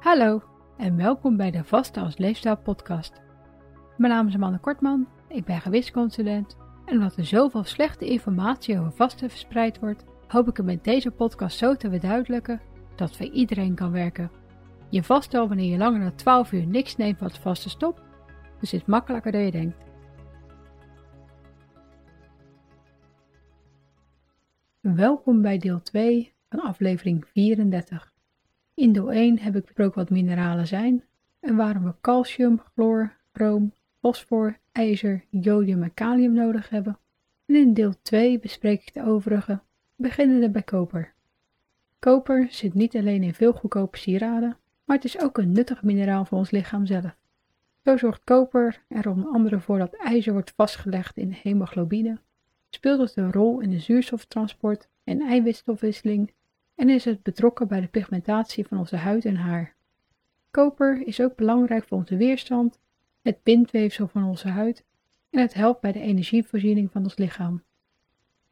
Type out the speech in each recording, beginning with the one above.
Hallo en welkom bij de Vaste als Leefstijl podcast. Mijn naam is Amanda Kortman, ik ben gewichtsconsulent en omdat er zoveel slechte informatie over vasten verspreid wordt, hoop ik het met deze podcast zo te verduidelijken dat voor iedereen kan werken. Je vast al wanneer je langer dan 12 uur niks neemt wat vaste stopt, dus is makkelijker dan je denkt. Welkom bij deel 2 van aflevering 34. In deel 1 heb ik besproken wat mineralen zijn en waarom we calcium, chloor, chroom, fosfor, ijzer, jodium en kalium nodig hebben. En in deel 2 bespreek ik de overige, beginnende bij koper. Koper zit niet alleen in veel goedkope sieraden, maar het is ook een nuttig mineraal voor ons lichaam zelf. Zo zorgt koper er onder andere voor dat ijzer wordt vastgelegd in hemoglobine, speelt het een rol in de zuurstoftransport en eiwitstofwisseling en is het betrokken bij de pigmentatie van onze huid en haar. Koper is ook belangrijk voor onze weerstand, het bindweefsel van onze huid en het helpt bij de energievoorziening van ons lichaam.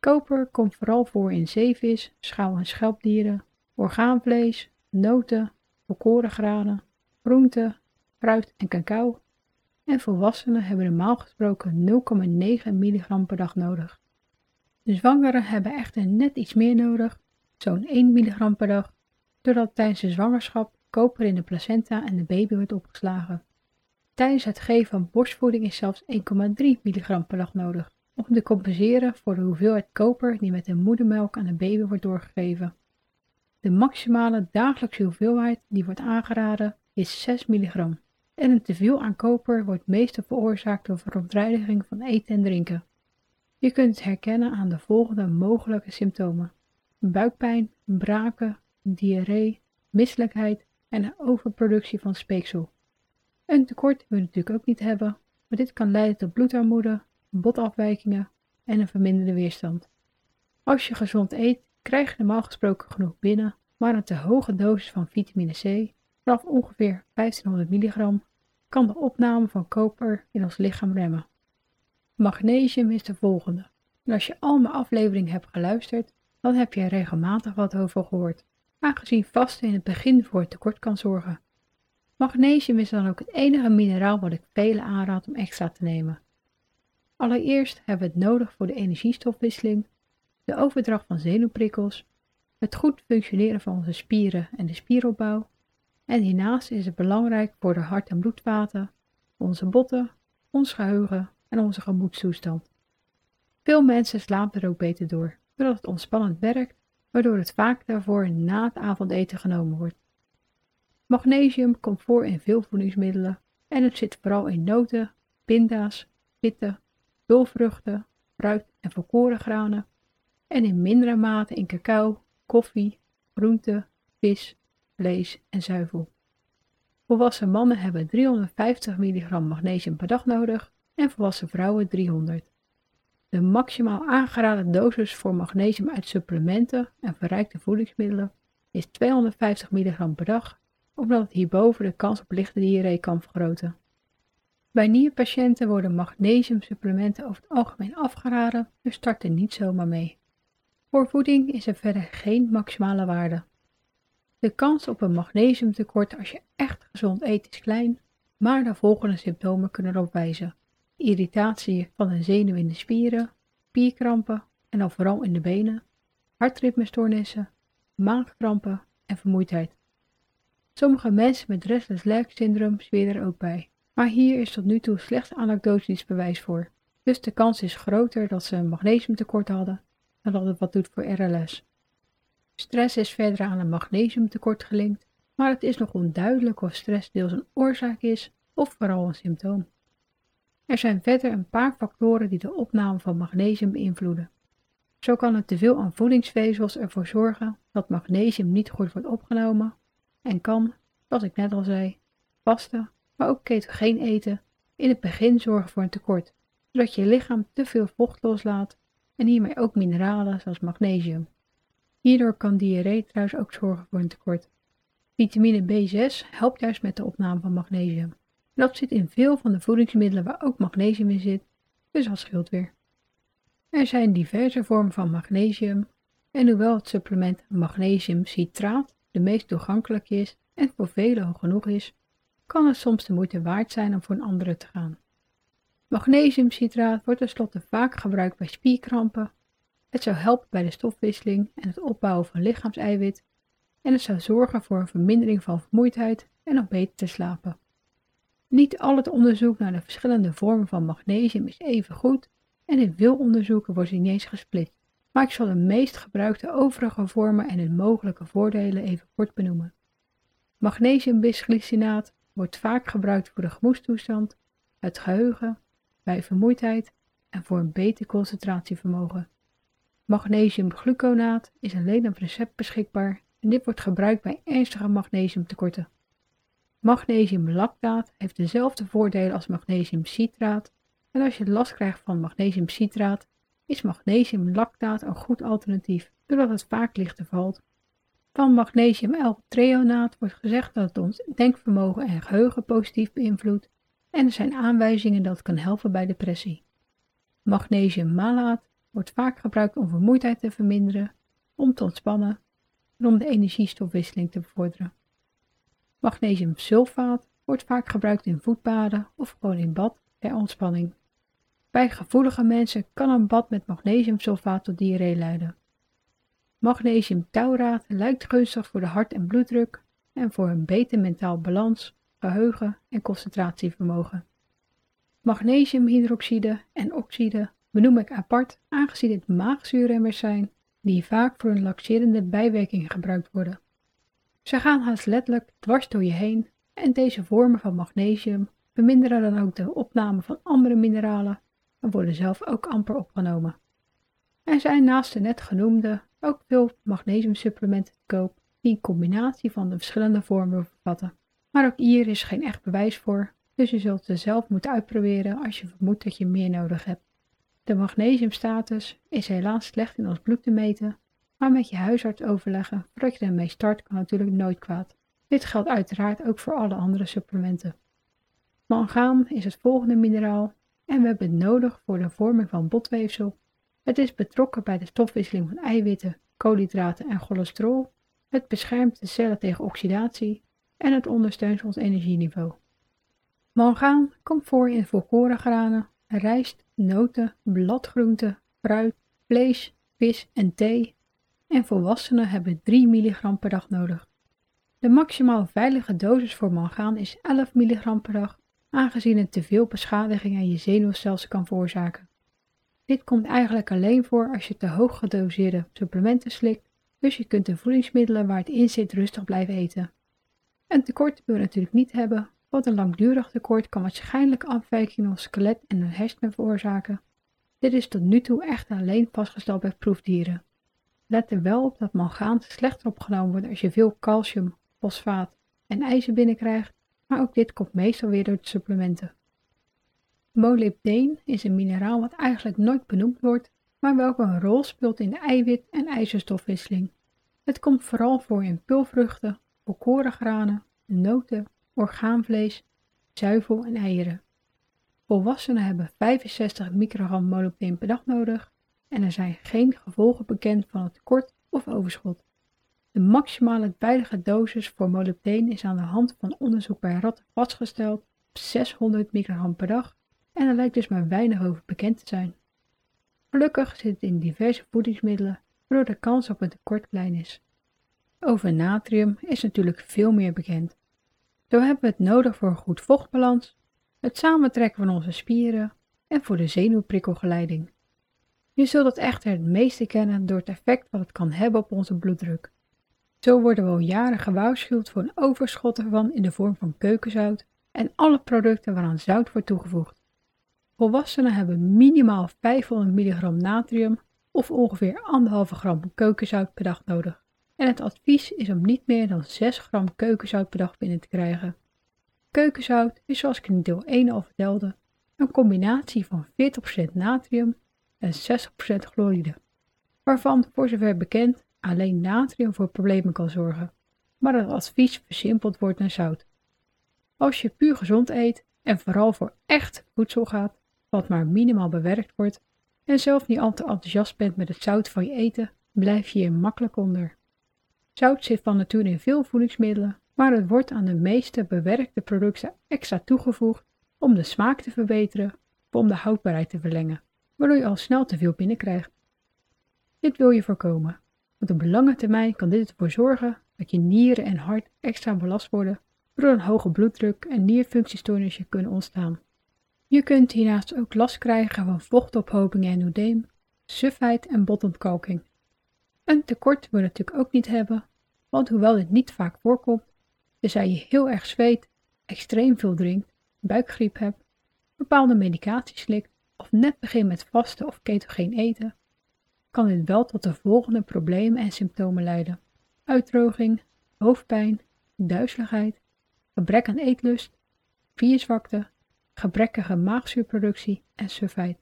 Koper komt vooral voor in zeevis, schouw- en schelpdieren, orgaanvlees, noten, volkoren granen, groenten, fruit en cacao. En volwassenen hebben normaal gesproken 0,9 mg per dag nodig. De zwangeren hebben echter net iets meer nodig, zo'n 1 mg per dag, doordat tijdens de zwangerschap koper in de placenta en de baby wordt opgeslagen. Tijdens het geven van borstvoeding is zelfs 1,3 mg per dag nodig, om te compenseren voor de hoeveelheid koper die met de moedermelk aan de baby wordt doorgegeven. De maximale dagelijkse hoeveelheid die wordt aangeraden is 6 mg. En een teveel aan koper wordt meestal veroorzaakt door verontreiniging van eten en drinken. Je kunt het herkennen aan de volgende mogelijke symptomen: buikpijn, braken, diarree, misselijkheid en een overproductie van speeksel. Een tekort wil je natuurlijk ook niet hebben, maar dit kan leiden tot bloedarmoede, botafwijkingen en een verminderde weerstand. Als je gezond eet, krijg je normaal gesproken genoeg binnen, maar een te hoge dosis van vitamine C, vanaf ongeveer 1500 mg, kan de opname van koper in ons lichaam remmen. Magnesium is de volgende. En als je al mijn afleveringen hebt geluisterd, dan heb je er regelmatig wat over gehoord, aangezien vasten in het begin voor het tekort kan zorgen. Magnesium is dan ook het enige mineraal wat ik velen aanraad om extra te nemen. Allereerst hebben we het nodig voor de energiestofwisseling, de overdracht van zenuwprikkels, het goed functioneren van onze spieren en de spieropbouw, en hiernaast is het belangrijk voor de hart- en bloedvaten, onze botten, ons geheugen en onze gemoedstoestand. Veel mensen slapen er ook beter door, doordat het ontspannend werkt, waardoor het vaak daarvoor na het avondeten genomen wordt. Magnesium komt voor in veel voedingsmiddelen en het zit vooral in noten, pinda's, pitten, pulvruchten, fruit en volkoren granen en in mindere mate in cacao, koffie, groenten, vis, vlees en zuivel. Volwassen mannen hebben 350 mg magnesium per dag nodig en volwassen vrouwen 300. De maximaal aangeraden dosis voor magnesium uit supplementen en verrijkte voedingsmiddelen is 250 mg per dag, omdat het hierboven de kans op lichte diarree kan vergroten. Bij nierpatiënten worden magnesiumsupplementen over het algemeen afgeraden, dus start er niet zomaar mee. Voor voeding is er verder geen maximale waarde. De kans op een magnesiumtekort als je echt gezond eet is klein, maar de volgende symptomen kunnen erop wijzen irritatie van de zenuw in de spieren, spierkrampen en dan vooral in de benen, hartritmestoornissen, maagkrampen en vermoeidheid. Sommige mensen met restless leg syndroom zweren er ook bij, maar hier is tot nu toe slechts anekdotisch bewijs voor, dus de kans is groter dat ze een magnesiumtekort hadden dan dat het wat doet voor RLS. Stress is verder aan een magnesiumtekort gelinkt, maar het is nog onduidelijk of stress deels een oorzaak is of vooral een symptoom. Er zijn verder een paar factoren die de opname van magnesium beïnvloeden. Zo kan het teveel aan voedingsvezels ervoor zorgen dat magnesium niet goed wordt opgenomen en kan, zoals ik net al zei, vasten, maar ook ketogeen eten in het begin zorgen voor een tekort, zodat je lichaam te veel vocht loslaat en hiermee ook mineralen zoals magnesium. Hierdoor kan diarree trouwens ook zorgen voor een tekort. Vitamine B6 helpt juist met de opname van magnesium. Dat zit in veel van de voedingsmiddelen waar ook magnesium in zit, dus dat scheelt weer. Er zijn diverse vormen van magnesium en hoewel het supplement magnesiumcitraat de meest toegankelijk is en voor velen genoeg is, kan het soms de moeite waard zijn om voor een andere te gaan. Magnesiumcitraat wordt tenslotte vaak gebruikt bij spierkrampen. Het zou helpen bij de stofwisseling en het opbouwen van lichaamseiwit en het zou zorgen voor een vermindering van vermoeidheid en om beter te slapen. Niet al het onderzoek naar de verschillende vormen van magnesium is even goed en in veel onderzoeken wordt die niet gesplit, maar ik zal de meest gebruikte overige vormen en hun mogelijke voordelen even kort benoemen. Magnesiumbisglycinaat wordt vaak gebruikt voor de gemoedstoestand, het geheugen, bij vermoeidheid en voor een beter concentratievermogen. Magnesiumgluconaat is alleen op recept beschikbaar en dit wordt gebruikt bij ernstige magnesiumtekorten. Magnesiumlactaat heeft dezelfde voordelen als magnesiumcitraat en als je last krijgt van magnesiumcitraat is magnesiumlactaat een goed alternatief, doordat het vaak lichter valt. Van magnesium L-treonaat wordt gezegd dat het ons denkvermogen en geheugen positief beïnvloedt en er zijn aanwijzingen dat het kan helpen bij depressie. Magnesiummalaat wordt vaak gebruikt om vermoeidheid te verminderen, om te ontspannen en om de energiestofwisseling te bevorderen. Magnesiumsulfaat wordt vaak gebruikt in voetbaden of gewoon in bad ter ontspanning. Bij gevoelige mensen kan een bad met magnesiumsulfaat tot diarree leiden. Magnesiumtauraat lijkt gunstig voor de hart- en bloeddruk en voor een beter mentaal balans, geheugen en concentratievermogen. Magnesiumhydroxide en oxide benoem ik apart aangezien het maagzuurremmers zijn die vaak voor een laxerende bijwerking gebruikt worden. Ze gaan haast letterlijk dwars door je heen en deze vormen van magnesium verminderen dan ook de opname van andere mineralen en worden zelf ook amper opgenomen. Er zijn naast de net genoemde ook veel magnesiumsupplementen te koop die een combinatie van de verschillende vormen bevatten. Maar ook hier is geen echt bewijs voor, dus je zult ze zelf moeten uitproberen als je vermoedt dat je meer nodig hebt. De magnesiumstatus is helaas slecht in ons bloed te meten, maar met je huisarts overleggen voordat je ermee start kan natuurlijk nooit kwaad. Dit geldt uiteraard ook voor alle andere supplementen. Mangaan is het volgende mineraal en we hebben het nodig voor de vorming van botweefsel. Het is betrokken bij de stofwisseling van eiwitten, koolhydraten en cholesterol. Het beschermt de cellen tegen oxidatie en het ondersteunt ons energieniveau. Mangaan komt voor in volkoren granen, rijst, noten, bladgroenten, fruit, vlees, vis en thee en volwassenen hebben 3 mg per dag nodig. De maximaal veilige dosis voor mangaan is 11 mg per dag, aangezien het te veel beschadiging aan je zenuwstelsel kan veroorzaken. Dit komt eigenlijk alleen voor als je te hoog gedoseerde supplementen slikt, dus je kunt de voedingsmiddelen waar het in zit rustig blijven eten. Een tekort wil je natuurlijk niet hebben, want een langdurig tekort kan waarschijnlijk afwijkingen op skelet en hersenen veroorzaken. Dit is tot nu toe echt alleen vastgesteld bij proefdieren. Let er wel op dat mangaan slechter opgenomen wordt als je veel calcium, fosfaat en ijzer binnenkrijgt, maar ook dit komt meestal weer door de supplementen. Molybdeen is een mineraal wat eigenlijk nooit benoemd wordt, maar welke een rol speelt in de eiwit- en ijzerstofwisseling. Het komt vooral voor in pulvruchten, volkorengranen, noten, orgaanvlees, zuivel en eieren. Volwassenen hebben 65 microgram molybdeen per dag nodig en er zijn geen gevolgen bekend van het tekort of overschot. De maximale veilige dosis voor molybdeen is aan de hand van onderzoek bij ratten vastgesteld op 600 microgram per dag en er lijkt dus maar weinig over bekend te zijn. Gelukkig zit het in diverse voedingsmiddelen, waardoor de kans op een tekort klein is. Over natrium is natuurlijk veel meer bekend. Zo hebben we het nodig voor een goed vochtbalans, het samentrekken van onze spieren en voor de zenuwprikkelgeleiding. Je zult het echter het meeste kennen door het effect wat het kan hebben op onze bloeddruk. Zo worden we al jaren gewaarschuwd voor een overschot ervan in de vorm van keukenzout en alle producten waaraan zout wordt toegevoegd. Volwassenen hebben minimaal 500 mg natrium of ongeveer 1,5 gram keukenzout per dag nodig. En het advies is om niet meer dan 6 gram keukenzout per dag binnen te krijgen. Keukenzout is zoals ik in deel 1 al vertelde, een combinatie van 40% natrium en 60% chloride, waarvan voor zover bekend alleen natrium voor problemen kan zorgen, maar het advies versimpeld wordt naar zout. Als je puur gezond eet en vooral voor echt voedsel gaat, wat maar minimaal bewerkt wordt, en zelf niet al te enthousiast bent met het zout van je eten, blijf je hier makkelijk onder. Zout zit van nature in veel voedingsmiddelen, maar het wordt aan de meeste bewerkte producten extra toegevoegd om de smaak te verbeteren of om de houdbaarheid te verlengen, waardoor je al snel te veel binnenkrijgt. Dit wil je voorkomen, want op lange termijn kan dit ervoor zorgen dat je nieren en hart extra belast worden, waardoor een hoge bloeddruk en nierfunctiestoornissen kunnen ontstaan. Je kunt hiernaast ook last krijgen van vochtophoping en oedeem, sufheid en botontkalking. Een tekort wil je natuurlijk ook niet hebben, want hoewel dit niet vaak voorkomt, tenzij je heel erg zweet, extreem veel drinkt, buikgriep hebt, bepaalde medicatie slikt of net begint met vasten of ketogeen eten, kan dit wel tot de volgende problemen en symptomen leiden. Uitdroging, hoofdpijn, duizeligheid, gebrek aan eetlust, vierzwakte, gebrekkige maagzuurproductie en sufheid.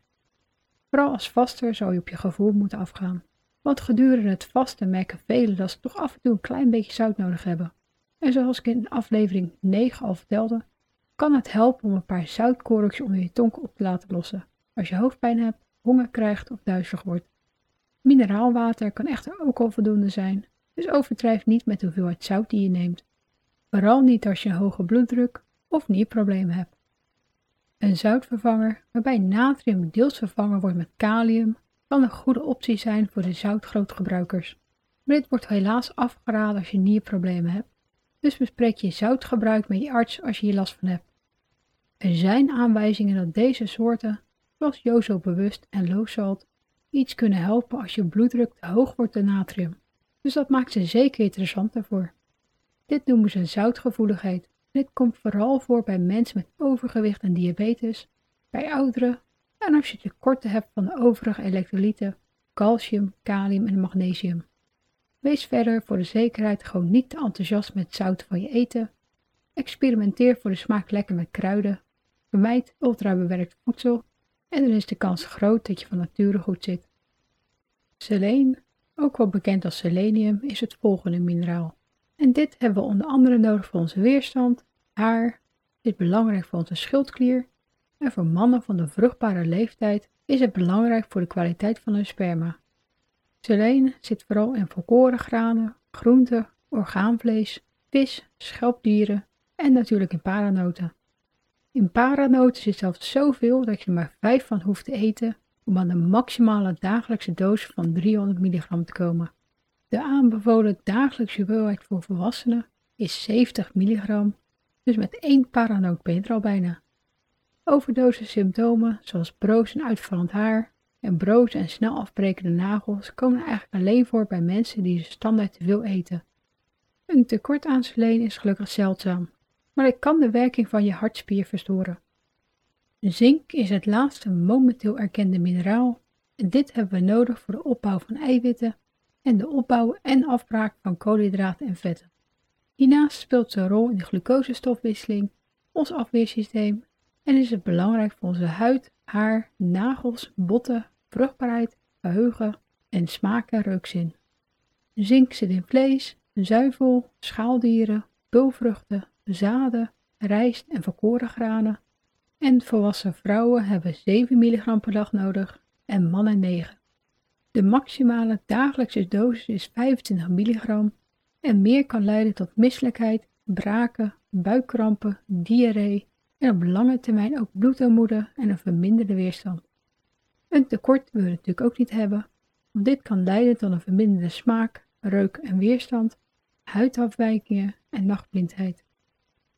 Vooral als vaster zou je op je gevoel moeten afgaan. Want gedurende het vasten merken velen dat ze toch af en toe een klein beetje zout nodig hebben. En zoals ik in aflevering 9 al vertelde, kan het helpen om een paar zoutkorrels onder je tong op te laten lossen als je hoofdpijn hebt, honger krijgt of duizelig wordt. Mineraalwater kan echter ook al voldoende zijn, dus overdrijf niet met de hoeveelheid zout die je neemt. Vooral niet als je een hoge bloeddruk of nierproblemen hebt. Een zoutvervanger waarbij natrium deels vervangen wordt met kalium kan een goede optie zijn voor de zoutgrootgebruikers. Maar dit wordt helaas afgeraden als je nierproblemen hebt, dus bespreek je zoutgebruik met je arts als je hier last van hebt. Er zijn aanwijzingen dat deze soorten, zoals Jozo Bewust en Low Salt, iets kunnen helpen als je bloeddruk te hoog wordt door natrium. Dus dat maakt ze zeker interessant daarvoor. Dit noemen ze zoutgevoeligheid. Dit komt vooral voor bij mensen met overgewicht en diabetes, bij ouderen en als je tekorten hebt van de overige elektrolyten, calcium, kalium en magnesium. Wees verder voor de zekerheid gewoon niet te enthousiast met zout van je eten. Experimenteer voor de smaak lekker met kruiden. Vermijd ultrabewerkt voedsel en dan is de kans groot dat je van nature goed zit. Selene, ook wel bekend als selenium, is het volgende mineraal. En dit hebben we onder andere nodig voor onze weerstand, haar, is belangrijk voor onze schildklier en voor mannen van de vruchtbare leeftijd is het belangrijk voor de kwaliteit van hun sperma. Selene zit vooral in volkoren granen, groenten, orgaanvlees, vis, schelpdieren en natuurlijk in paranoten. In paranoten zit zelfs zoveel dat je er maar 5 van hoeft te eten om aan de maximale dagelijkse dosis van 300 mg te komen. De aanbevolen dagelijkse hoeveelheid voor volwassenen is 70 mg, dus met één paranoot ben je er al bijna. Overdosis symptomen zoals broos en uitvallend haar en broos en snel afbrekende nagels komen eigenlijk alleen voor bij mensen die standaard te veel eten. Een tekort aan seleen is gelukkig zeldzaam, maar het kan de werking van je hartspier verstoren. Zink is het laatste momenteel erkende mineraal en dit hebben we nodig voor de opbouw van eiwitten en de opbouw en afbraak van koolhydraten en vetten. Hiernaast speelt een rol in de glucosestofwisseling, ons afweersysteem en is het belangrijk voor onze huid, haar, nagels, botten, vruchtbaarheid, geheugen en smaak en reukzin. Zink zit in vlees, zuivel, schaaldieren, pulvruchten, zaden, rijst en verkoren granen. En volwassen vrouwen hebben 7 mg per dag nodig en mannen 9. De maximale dagelijkse dosis is 25 mg en meer kan leiden tot misselijkheid, braken, buikkrampen, diarree en op lange termijn ook bloedarmoede en een verminderde weerstand. Een tekort wil je natuurlijk ook niet hebben, want dit kan leiden tot een verminderde smaak, reuk en weerstand, huidafwijkingen en nachtblindheid.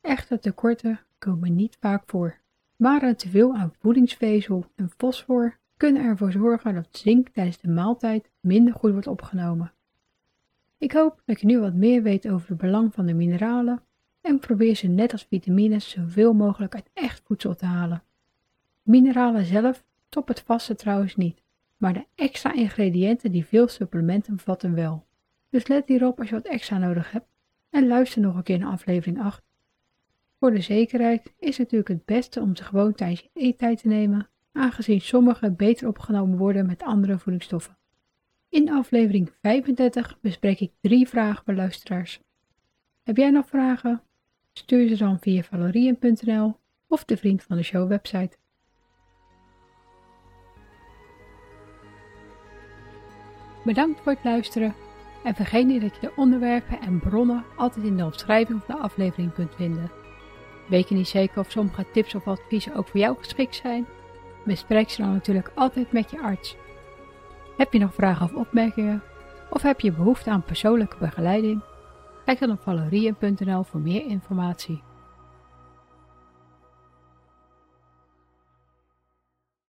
Echte tekorten komen niet vaak voor. Maar een teveel aan voedingsvezel en fosfor kunnen ervoor zorgen dat zink tijdens de maaltijd minder goed wordt opgenomen. Ik hoop dat je nu wat meer weet over het belang van de mineralen en probeer ze net als vitamines zoveel mogelijk uit echt voedsel te halen. Mineralen zelf top het vaste trouwens niet, maar de extra ingrediënten die veel supplementen bevatten wel. Dus let hierop als je wat extra nodig hebt en luister nog een keer naar aflevering 8. Voor de zekerheid is het natuurlijk het beste om ze gewoon tijdens je eettijd te nemen, aangezien sommige beter opgenomen worden met andere voedingsstoffen. In aflevering 35 bespreek ik drie vragen voor luisteraars. Heb jij nog vragen? Stuur ze dan via valerien.nl of de Vriend van de Show website. Bedankt voor het luisteren En vergeet niet dat je de onderwerpen en bronnen altijd in de omschrijving van de aflevering kunt vinden. Weet je niet zeker of sommige tips of adviezen ook voor jou geschikt zijn? Bespreek ze dan natuurlijk altijd met je arts. Heb je nog vragen of opmerkingen? Of heb je behoefte aan persoonlijke begeleiding? Kijk dan op valerien.nl voor meer informatie.